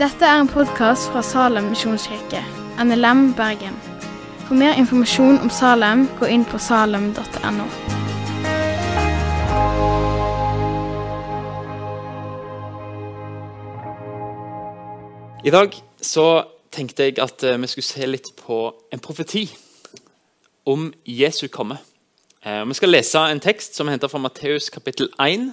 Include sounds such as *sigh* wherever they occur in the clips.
Dette er en podkast fra Salem misjonskirke, NLM Bergen. For mer informasjon om Salem, gå inn på salem.no. I dag så tenkte jeg at eh, vi skulle se litt på en profeti om Jesu komme. Eh, Vi skal lese en tekst som er henta fra Matteus kapittel 1,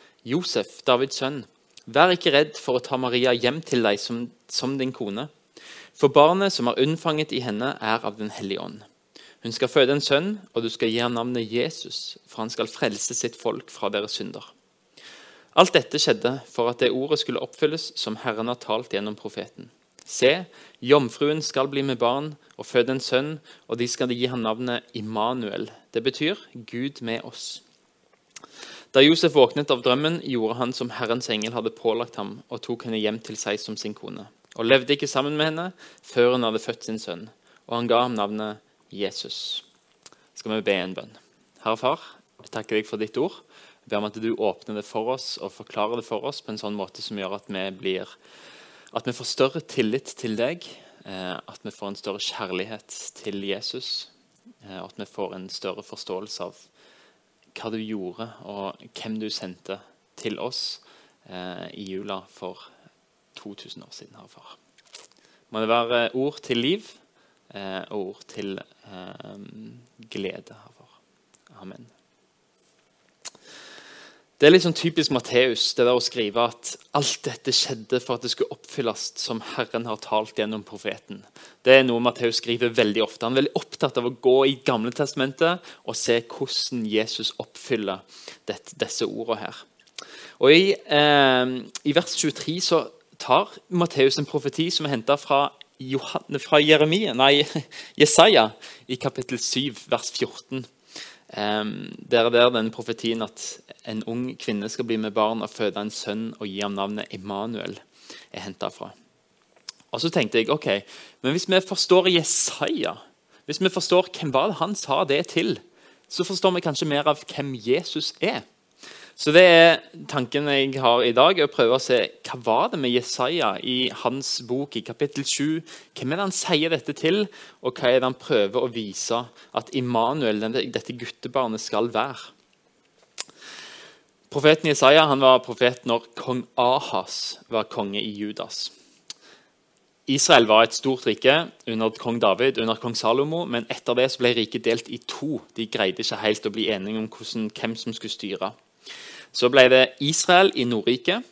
Josef, Davids sønn, vær ikke redd for å ta Maria hjem til deg som, som din kone. For barnet som er unnfanget i henne, er av Den hellige ånd. Hun skal føde en sønn, og du skal gi ham navnet Jesus, for han skal frelse sitt folk fra deres synder. Alt dette skjedde for at det ordet skulle oppfylles som Herren har talt gjennom profeten. Se, jomfruen skal bli med barn og føde en sønn, og de skal gi ham navnet Immanuel. Det betyr Gud med oss. Da Josef våknet av drømmen, gjorde han som Herrens engel hadde pålagt ham, og tok henne hjem til seg som sin kone. Og levde ikke sammen med henne før hun hadde født sin sønn. Og han ga ham navnet Jesus. Skal vi be en bønn? Herre Far, jeg takker deg for ditt ord. Jeg ber om at du åpner det for oss og forklarer det for oss på en sånn måte som gjør at vi blir at vi får større tillit til deg, eh, at vi får en større kjærlighet til Jesus, eh, og at vi får en større forståelse av hva du gjorde, og hvem du sendte til oss eh, i jula for 2000 år siden, Herre Far. Må det være ord til liv og ord til glede, Herre Far. Amen. Det er litt sånn typisk Matteus det der å skrive at alt dette skjedde for at det skulle oppfylles som Herren har talt gjennom profeten. Det er noe Matteus skriver veldig ofte. Han er veldig opptatt av å gå i Gamle testamentet og se hvordan Jesus oppfyller dette, disse ordene her. Og i, eh, I vers 23 så tar Matteus en profeti som er henta fra, fra Jeremia, nei, *laughs* Jesaja i kapittel 7, vers 14. Um, der er der den profetien at en ung kvinne skal bli med barn og føde en sønn og gi ham navnet Immanuel, er henta fra. Og så tenkte jeg ok, men hvis vi forstår Jesaja, hvis vi forstår hvem var det han sa det til, så forstår vi kanskje mer av hvem Jesus er. Så det er tanken jeg har i dag, å prøve å se hva var det med Jesaja i hans bok i kapittel 7. Hvem er det han sier dette til, og hva er det han prøver å vise at Immanuel, dette guttebarnet, skal være? Profeten Jesaja han var profet når kong Ahas var konge i Judas. Israel var et stort rike under kong David under kong Salomo, men etter det ble riket delt i to. De greide ikke helt å bli enige om hvordan, hvem som skulle styre. Så ble det Israel i Nordriket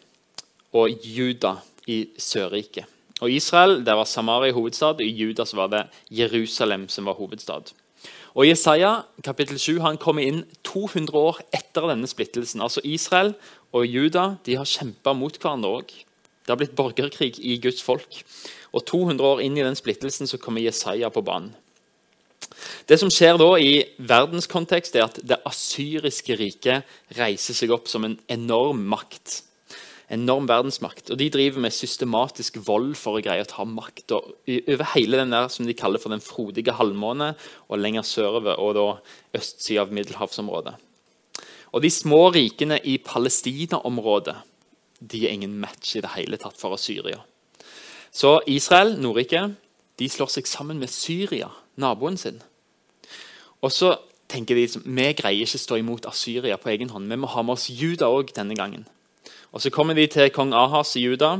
og Juda i Sørriket. Og Israel der var Samaria hovedstad, og i Juda så var det Jerusalem som var hovedstad. Og Jesaja kapittel 7 han kommer inn 200 år etter denne splittelsen. Altså Israel og Juda de har kjempa mot hverandre òg. Det har blitt borgerkrig i Guds folk. Og 200 år inn i den splittelsen så kommer Jesaja på banen. Det som skjer da i verdenskontekst, er at det asyriske riket reiser seg opp som en enorm makt. Enorm verdensmakt. Og De driver med systematisk vold for å greie å ta makt over hele den der som de kaller for den frodige halvmåne, og lenger sørover, og da østsida av middelhavsområdet. Og De små rikene i Palestina-området de er ingen match i det hele tatt for Syria. Så Israel, Nordrike, de slår seg sammen med Syria, naboen sin. Og så tenker de liksom, vi greier ikke stå imot Asyria på egen hånd. Vi må ha med oss Juda òg denne gangen. Og Så kommer de til kong Ahas i Juda,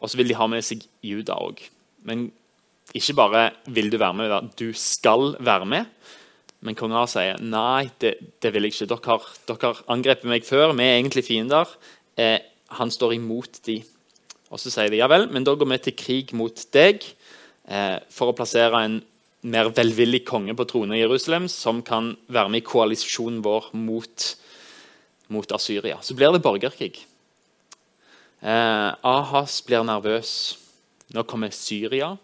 og så vil de ha med seg Juda òg. Men ikke bare vil du være med, du skal være med. Men kong Ahas sier nei, det, det vil jeg ikke. Dere har, dere har angrepet meg før, vi er egentlig fiender. Eh, han står imot de. Og Så sier de ja vel, men da går vi til krig mot deg eh, for å plassere en mer velvillig konge på tronen i Jerusalem som kan være med i koalisjonen vår mot, mot Asyria. Så blir det borgerkrig. Eh, Ahas blir nervøs. Nå kommer Syria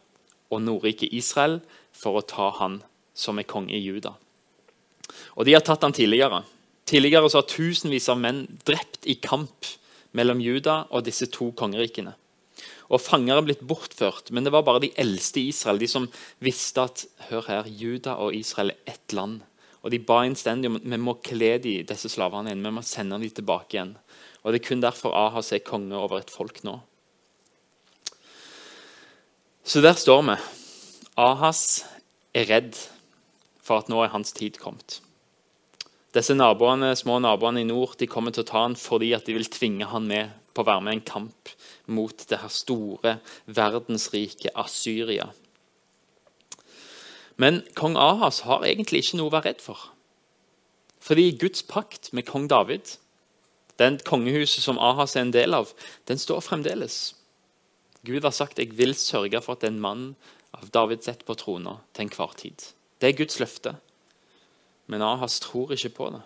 og Nordriket Israel for å ta han som er konge i Juda. Og De har tatt han tidligere. Tidligere så har tusenvis av menn drept i kamp mellom Juda og disse to kongerikene. Og Fanger er blitt bortført, men det var bare de eldste i Israel, de som visste at hør her, Juda og Israel er ett land. Og De ba innstendig om vi må kle de, disse slavene inn, vi må sende dem tilbake igjen. Og Det er kun derfor Ahas er konge over et folk nå. Så der står vi. Ahas er redd for at nå er hans tid kommet. Disse naboene, små naboene i nord de kommer til å ta han fordi at de vil tvinge han med på å være med i en kamp mot det her store verdensrike Asyria. Men kong Ahas har egentlig ikke noe å være redd for. Fordi Guds pakt med kong David den kongehuset som Ahas er en del av, den står fremdeles. Gud har sagt jeg vil sørge for at en mann av Davids setter på trona til enhver tid. Det er Guds løfte. Men Ahas tror ikke på det.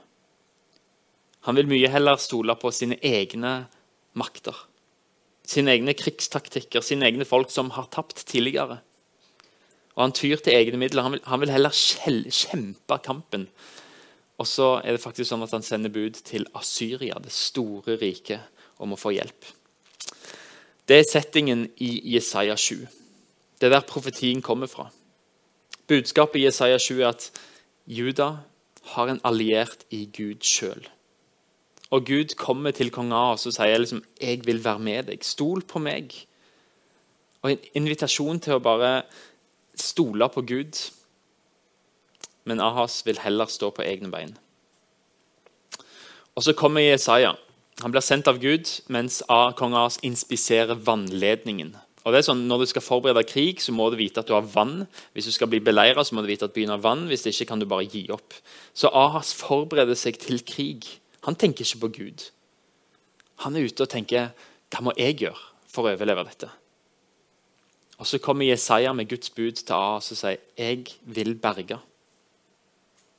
Han vil mye heller stole på sine egne makter. Sine egne krigstaktikker, sine egne folk som har tapt tidligere. Og Han tyr til egne midler. Han vil, han vil heller kjempe kampen og så er det faktisk sånn at han sender bud til Asyria, det store riket, om å få hjelp. Det er settingen i Jesaja 7. Det er der profetien kommer fra. Budskapet i Jesaja 7 er at Juda har en alliert i Gud sjøl. Og Gud kommer til kong Ahas og sier liksom, 'Jeg vil være med deg. Stol på meg.' Og En invitasjon til å bare stole på Gud men Ahas vil heller stå på egne bein. Og Så kommer Jesaja. Han blir sendt av Gud mens kong Ahas inspiserer vannledningen. Og det er sånn, Når du skal forberede krig, så må du vite at du har vann. Hvis du skal bli beleiret, så må du vite at byen har vann. Hvis det ikke kan du bare gi opp. Så Ahas forbereder seg til krig. Han tenker ikke på Gud. Han er ute og tenker hva må jeg gjøre for å overleve dette? Og Så kommer Jesaja med Guds bud til A og sier jeg vil berge.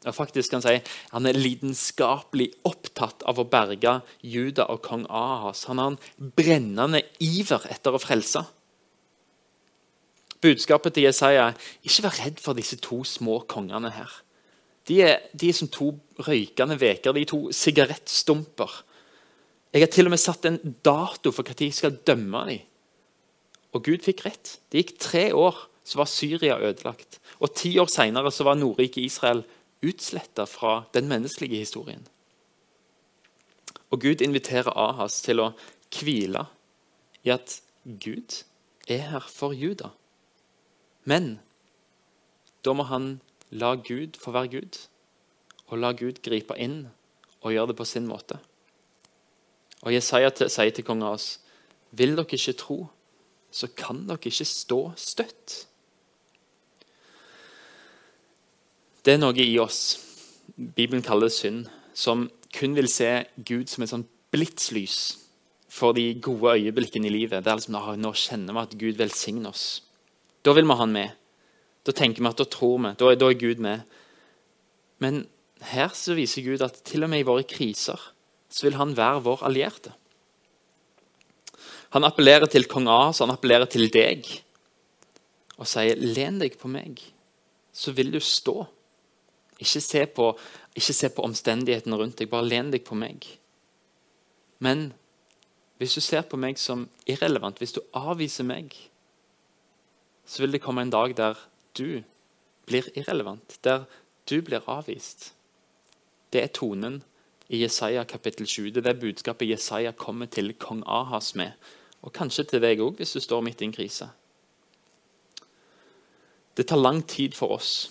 Og faktisk kan han si Han er lidenskapelig opptatt av å berge Juda og kong Ahas. Han har en brennende iver etter å frelse. Budskapet til Jesaja er ikke vær redd for disse to små kongene her. De er, de er som to røykende veker, de to sigarettstumper. Jeg har til og med satt en dato for når jeg skal dømme dem. Og Gud fikk rett. Det gikk tre år, så var Syria ødelagt. Og ti år seinere var Nordriket Israel utsletta fra den menneskelige historien. Og Gud inviterer Ahas til å hvile i at Gud er her for Juda. Men da må han la Gud få være Gud, og la Gud gripe inn og gjøre det på sin måte. Og Jesaja sier til kongen oss, vil dere ikke tro, så kan dere ikke stå støtt. Det er noe i oss, Bibelen kaller synd, som kun vil se Gud som et sånn blitslys for de gode øyeblikkene i livet. Det er liksom, nå kjenner vi at Gud velsigner oss. Da vil vi ha han med. Da tenker vi at da tror vi. Da, da er Gud med. Men her så viser Gud at til og med i våre kriser så vil han være vår allierte. Han appellerer til kong Ahas, han appellerer til deg og sier 'len deg på meg', så vil du stå'. Ikke se, på, ikke se på omstendighetene rundt deg, bare len deg på meg. Men hvis du ser på meg som irrelevant, hvis du avviser meg, så vil det komme en dag der du blir irrelevant, der du blir avvist. Det er tonen i Jesaja kapittel 20. Det er det budskapet Jesaja kommer til kong Ahas med. Og kanskje til deg òg, hvis du står midt i en krise. Det tar lang tid for oss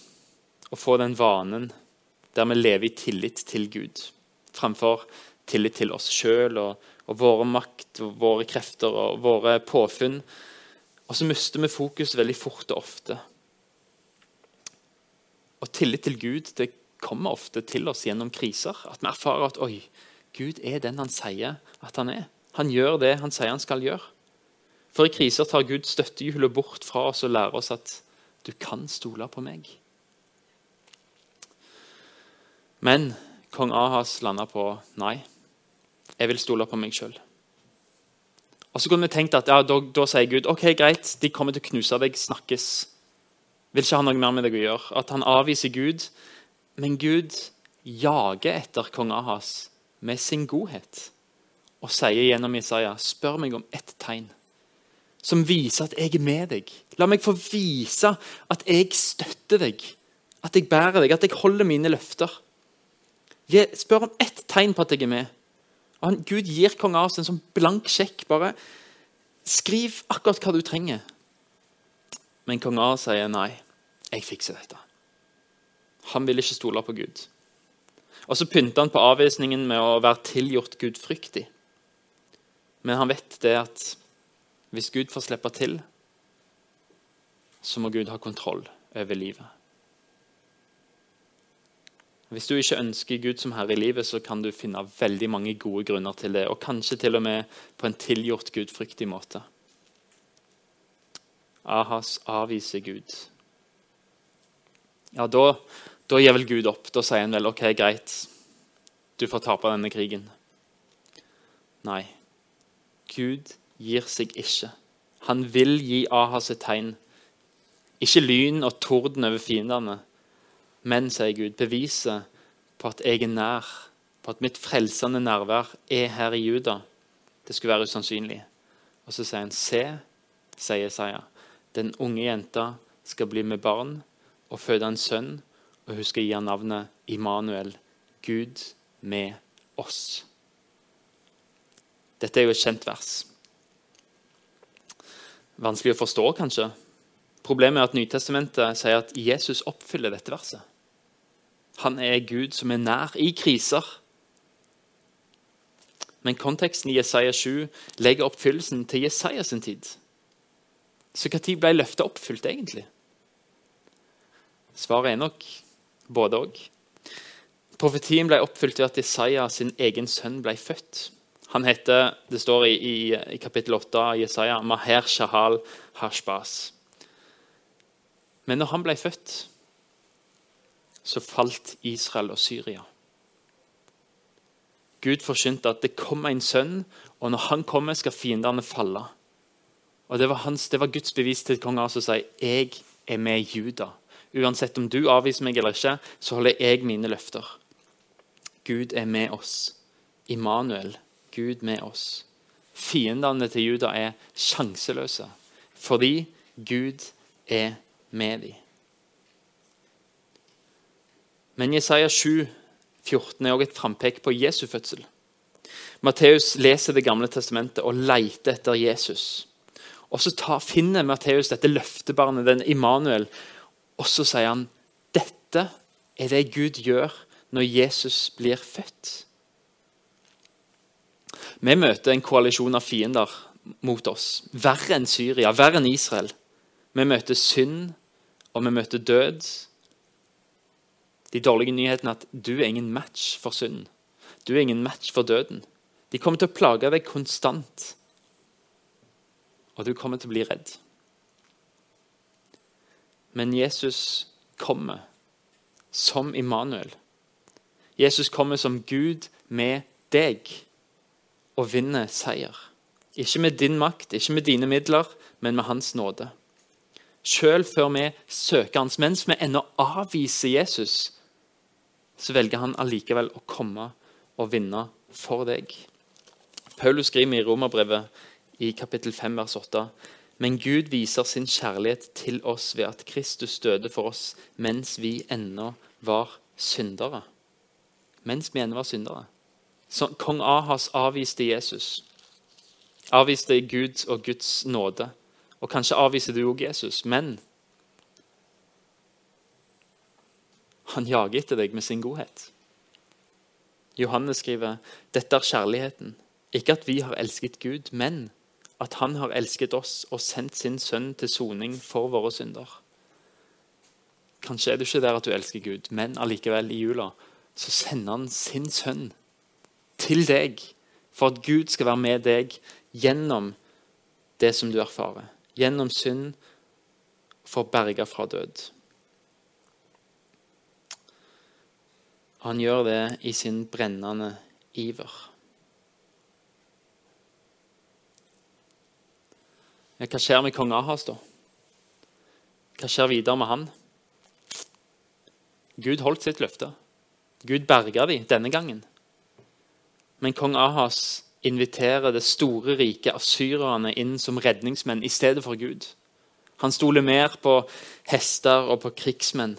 å få den vanen der vi lever i tillit til Gud, framfor tillit til oss sjøl og, og, våre makt, og våre krefter og våre påfunn. Og så mister vi fokus veldig fort og ofte. Og tillit til Gud det kommer ofte til oss gjennom kriser. At vi erfarer at oi, Gud er den han sier at han er. Han gjør det han sier han skal gjøre. For i kriser tar Gud støttehjulet bort fra oss og lærer oss at du kan stole på meg. Men kong Ahas landa på nei, jeg vil stole på meg sjøl. Og så kunne vi tenkt at ja, da, da, sier Gud ok, greit, de kommer til å knuse deg, snakkes. Vil ikke ha noe mer med deg å gjøre. At han avviser Gud. Men Gud jager etter kong Ahas med sin godhet og sier gjennom Isaiah, spør meg om ett tegn som viser at jeg er med deg. La meg få vise at jeg støtter deg, at jeg bærer deg, at jeg holder mine løfter. Spør om ett tegn på at jeg er med. Og Gud gir kong Ahas en sånn blank sjekk. Bare skriv akkurat hva du trenger. Men kong A sier nei, jeg fikser dette. Han vil ikke stole på Gud. Og Så pynter han på avvisningen med å være tilgjort gudfryktig. Men han vet det at hvis Gud får slippe til, så må Gud ha kontroll over livet. Hvis du ikke ønsker Gud som herre i livet, så kan du finne veldig mange gode grunner til det, og kanskje til og med på en tilgjort gudfryktig måte. Ahas avviser Gud. Ja, da, da gir vel Gud opp. Da sier han vel OK, greit, du får tape denne krigen. Nei, Gud gir seg ikke. Han vil gi Ahas et tegn. Ikke lyn og torden over fiendene men, sier Gud, beviset på at jeg er nær, på at mitt frelsende nærvær er her i Juda, det skulle være usannsynlig. Og så sier han, se, sier Isaiah, den unge jenta skal bli med barn og føde en sønn, og hun skal gi ham navnet Immanuel, Gud med oss. Dette er jo et kjent vers. Vanskelig å forstå, kanskje. Problemet er at Nytestamentet sier at Jesus oppfyller dette verset. Han er Gud som er nær i kriser. Men konteksten i Jesaja 7 legger oppfyllelsen til Jesaja sin tid. Så når ble løftet oppfylt, egentlig? Svaret er nok både òg. Profetien ble oppfylt ved at Jesaja sin egen sønn ble født. Han heter, Det står i, i, i kapittel 8 av Jesaja, Maher Shahal Hashbas. Men når han ble født, så falt Israel og Syria. Gud forsynte at det kommer en sønn, og når han kommer, skal fiendene falle. Og Det var, hans, det var Guds bevis til kong Asa å si jeg er med Juda. Uansett om du avviser meg eller ikke, så holder jeg mine løfter. Gud er med oss. Immanuel, Gud med oss. Fiendene til Juda er sjanseløse fordi Gud er med dem. Men Jesaja 7, 14 er også et frampek på Jesu fødsel. Matteus leser Det gamle testamentet og leter etter Jesus. Og Så tar, finner Matteus dette løftebarnet, den Immanuel, og så sier han dette er det Gud gjør når Jesus blir født. Vi møter en koalisjon av fiender mot oss. Verre enn Syria, verre enn Israel. Vi møter synd, og vi møter død. De dårlige nyhetene er at du er ingen match for synden. Du er ingen match for døden. De kommer til å plage deg konstant, og du kommer til å bli redd. Men Jesus kommer som Immanuel. Jesus kommer som Gud med deg og vinner seier. Ikke med din makt, ikke med dine midler, men med hans nåde. Selv før vi søker hans, mens vi ennå avviser Jesus, så velger han allikevel å komme og vinne for deg. Paulus skriver i Romerbrevet i kapittel 5, vers 8.: Men Gud viser sin kjærlighet til oss ved at Kristus døde for oss mens vi ennå var syndere. Mens vi ennå var syndere. Så Kong Ahas avviste Jesus. Avviste Gud og Guds nåde. Og kanskje avviser du òg Jesus, men Han jager etter deg med sin godhet. Johannes skriver dette er kjærligheten. Ikke at vi har elsket Gud, men at Han har elsket oss og sendt sin sønn til soning for våre synder. Kanskje er du ikke der at du elsker Gud, men allikevel, i jula så sender Han sin sønn til deg for at Gud skal være med deg gjennom det som du erfarer. Gjennom synd for å berge fra død. Han gjør det i sin brennende iver. Hva skjer med kong Ahas, da? Hva skjer videre med han? Gud holdt sitt løfte. Gud berga dem denne gangen. Men kong Ahas inviterer det store riket asyrerne inn som redningsmenn i stedet for Gud. Han stoler mer på hester og på krigsmenn.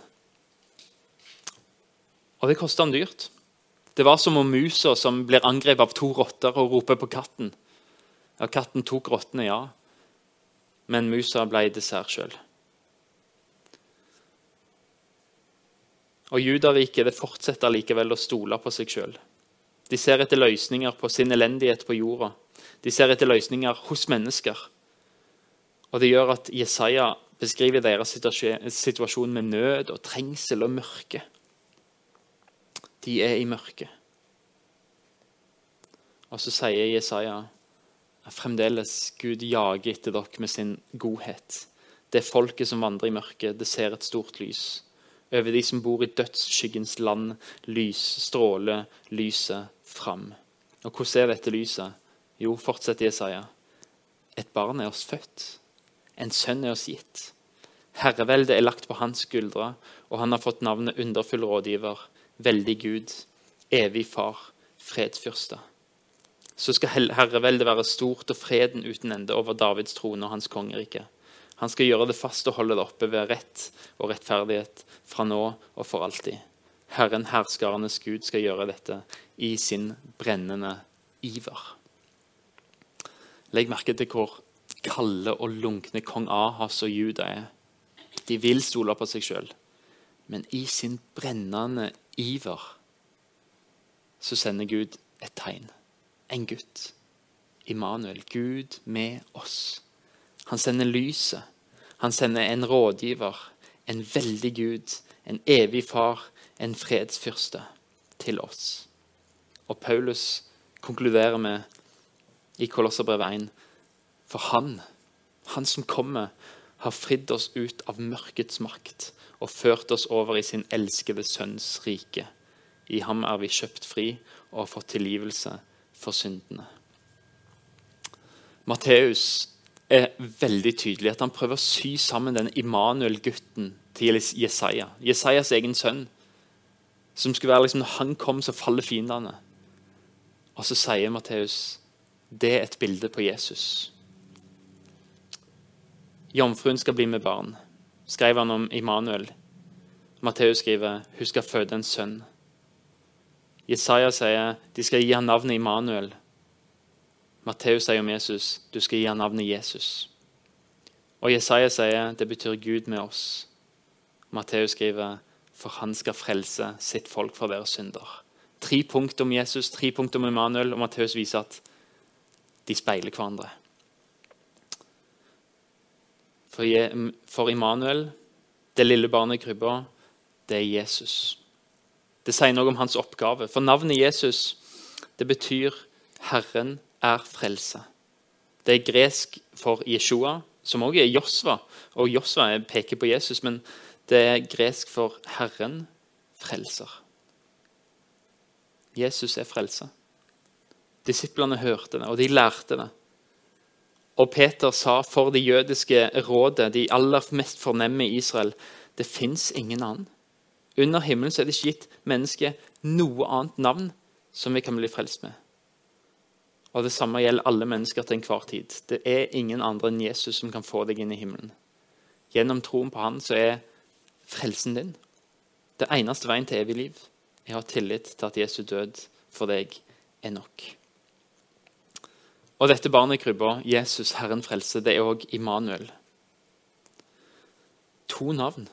Og det kosta han dyrt. Det var som om musa som blir angrepet av to rotter og roper på katten. Ja, katten tok rottene, ja, men musa ble dessert sjøl. Og Judariket det fortsetter likevel å stole på seg sjøl. De ser etter løsninger på sin elendighet på jorda. De ser etter løsninger hos mennesker. Og Det gjør at Jesaja beskriver deres situasjon med nød og trengsel og mørke. De er i mørket. Og så sier Jesaja fremdeles Gud jager etter dere med sin godhet. Det folket som vandrer i mørket, det ser et stort lys. Over de som bor i dødsskyggens land, lys, stråler lyset fram. Og hvordan er dette lyset? Jo, fortsetter Jesaja. Et barn er oss født. En sønn er oss gitt. Herreveldet er lagt på hans skuldre, og han har fått navnet underfull rådgiver, veldig Gud, evig far, fredsfyrste. Så skal herreveldet være stort og freden uten ende over Davids trone og hans kongerike. Han skal gjøre det fast og holde det oppe ved rett og rettferdighet fra nå og for alltid. Herren herskarenes Gud skal gjøre dette i sin brennende iver. Legg merke til hvor kalde og lunkne kong Ahas og Juda er. De vil stole på seg sjøl, men i sin brennende iver så sender Gud et tegn. En gutt. Immanuel. Gud med oss. Han sender lyset. Han sender en rådgiver, en veldig Gud, en evig far, en fredsfyrste til oss. Og Paulus konkluderer med i Kolosserbrevet 1.: For han, han som kommer, har fridd oss ut av mørkets makt og ført oss over i sin elskede sønns rike. I ham er vi kjøpt fri og har fått tilgivelse for syndene. Matteus er veldig tydelig at han prøver å sy sammen denne Immanuel-gutten til Jesaja. Jesajas egen sønn. Som skulle være liksom, Når han kom, så faller fiendene. Og så sier Matteus det er et bilde på Jesus. Jomfruen skal bli med barn, skrev han om Immanuel. Matteus skriver hun skal føde en sønn. Jesaja sier de skal gi ham navnet Immanuel, Matteus sier om Jesus du skal gi ham navnet Jesus. Og Jesaja sier det betyr Gud med oss. Matteus skriver for han skal frelse sitt folk fra deres synder. Tre punkt om Jesus, tre punkt om Immanuel, og Matteus viser at de speiler hverandre. For, Immanuel, det lille barnet i krybba, det er Jesus. Det sier noe om hans oppgave. For navnet Jesus det betyr Herren er frelse. Det er gresk for Jeshua, som også er Josva. Og Josva peker på Jesus, men det er gresk for Herren frelser. Jesus er frelse. Disiplene hørte det, og de lærte det. Og Peter sa for det jødiske rådet, de aller mest fornemme i Israel, det fins ingen annen. Under himmelen er det ikke gitt mennesket noe annet navn som vi kan bli frelst med. Og Det samme gjelder alle mennesker til enhver tid. Det er ingen andre enn Jesus som kan få deg inn i himmelen. Gjennom troen på han så er frelsen din. Det eneste veien til evig liv Jeg har tillit til at Jesu død for deg er nok. Og dette barnet i krybba, Jesus, Herren frelse, det er òg Immanuel. To navn.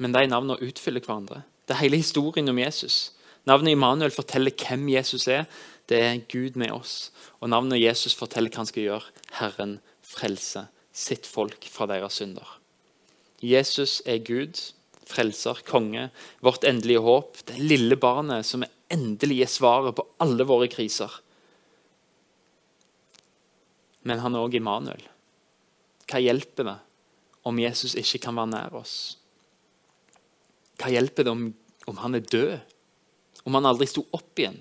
Men de navnene utfyller hverandre. Det er hele historien om Jesus. Navnet Immanuel forteller hvem Jesus er. Det er Gud med oss. Og navnet Jesus forteller hva han skal gjøre. Herren frelse sitt folk fra deres synder. Jesus er Gud, frelser, konge, vårt endelige håp. Det lille barnet som endelig er svaret på alle våre kriser. Men han er òg Immanuel. Hva hjelper det om Jesus ikke kan være nær oss? Hva hjelper det om, om han er død? Om han aldri sto opp igjen?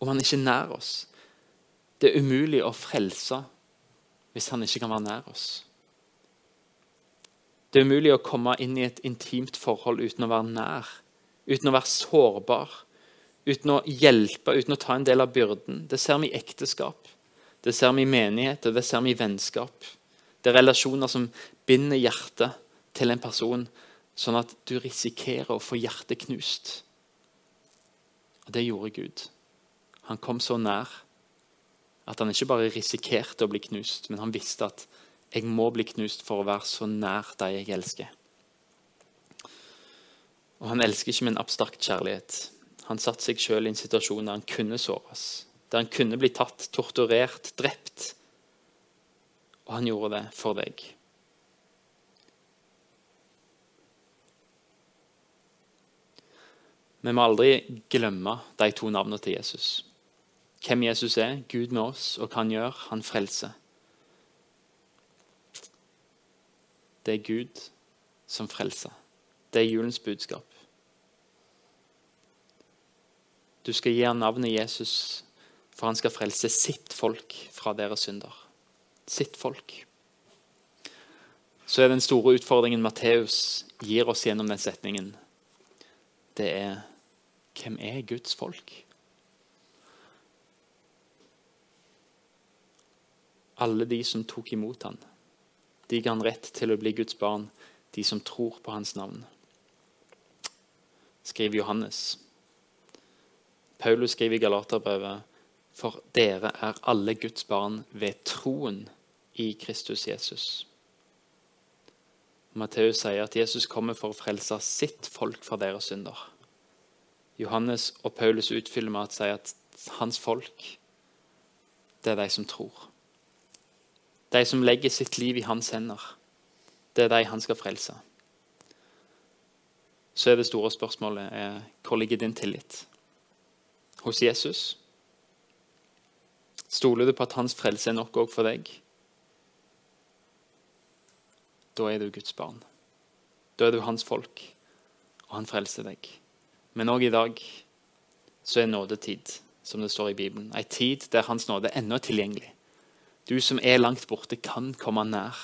om han ikke er nær oss. Det er umulig å frelse hvis han ikke kan være nær oss. Det er umulig å komme inn i et intimt forhold uten å være nær, uten å være sårbar, uten å hjelpe, uten å ta en del av byrden. Det ser vi i ekteskap, det ser vi i menigheter, det ser vi i vennskap. Det er relasjoner som binder hjertet til en person, sånn at du risikerer å få hjertet knust. Og det gjorde Gud. Han kom så nær at han ikke bare risikerte å bli knust, men han visste at jeg må bli knust for å være så nær de jeg elsker. Og han elsker ikke en abstrakt kjærlighet. Han satte seg sjøl i en situasjon der han kunne såres, der han kunne bli tatt, torturert, drept. Og han gjorde det for deg. Vi må aldri glemme de to navnene til Jesus. Hvem Jesus er, Gud med oss, og hva han gjør. Han frelser. Det er Gud som frelser. Det er julens budskap. Du skal gi ham navnet Jesus, for han skal frelse sitt folk fra deres synder. Sitt folk. Så er den store utfordringen Matteus gir oss gjennom den setningen, det er hvem er Guds folk? Alle de som tok imot han. De ga han rett til å bli Guds barn, de som tror på hans navn. Skriver Johannes. Paulus skriver i Galaterbrevet for dere er alle Guds barn ved troen i Kristus Jesus. Matteus sier at Jesus kommer for å frelse sitt folk fra deres synder. Johannes og Paulus utfyller med å si at hans folk, det er de som tror. De som legger sitt liv i hans hender. Det er de han skal frelse. Så er det store spørsmålet er, hvor ligger din tillit? Hos Jesus? Stoler du på at hans frelse er nok òg for deg? Da er du Guds barn. Da er du hans folk, og han frelser deg. Men òg i dag så er nådetid, som det står i Bibelen. Ei tid der Hans nåde ennå er tilgjengelig. Du som er langt borte, kan komme nær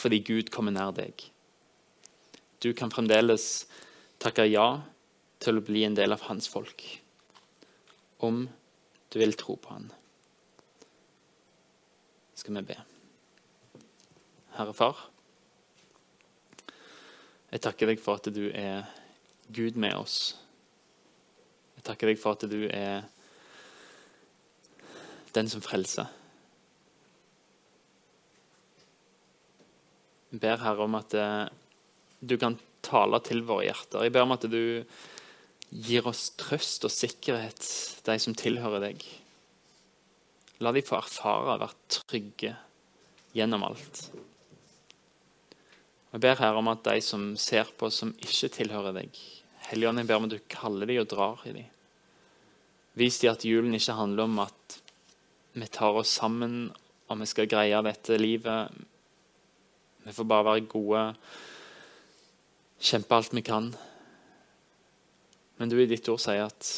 fordi Gud kommer nær deg. Du kan fremdeles takke ja til å bli en del av hans folk, om du vil tro på han. Skal vi be. Herre Far, jeg takker deg for at du er Gud med oss. Jeg takker deg for at du er den som frelser. Jeg ber Herre om at eh, du kan tale til våre hjerter. Jeg ber om at du gir oss trøst og sikkerhet, de som tilhører deg. La de få erfare å være trygge gjennom alt. Jeg ber Herre om at de som ser på som ikke tilhører deg Helligånd, jeg ber om at du kaller dem og drar i dem. Vis dem at julen ikke handler om at vi tar oss sammen og vi skal greie dette livet vi får bare være gode, kjempe alt vi kan. Men du i ditt ord sier at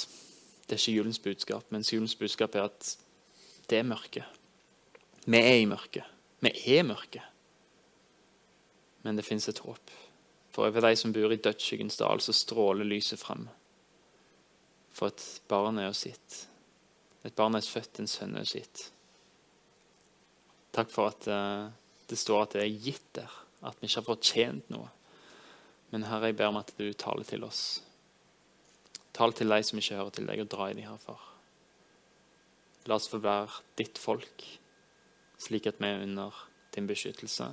det er ikke julens budskap, mens julens budskap er at det er mørke. Vi er i mørket. Vi er mørke. Men det fins et håp. For over de som bor i dødsskyggens dal, så stråler lyset frem. For et barn er oss gitt. Et barn er født, en sønn er oss sitt. Takk for at uh, det står at det er gitt der, at vi ikke har fortjent noe. Men Herre, jeg ber om at du taler til oss. Tal til de som ikke hører til deg, og dra i de her, far. La oss få være ditt folk, slik at vi er under din beskyttelse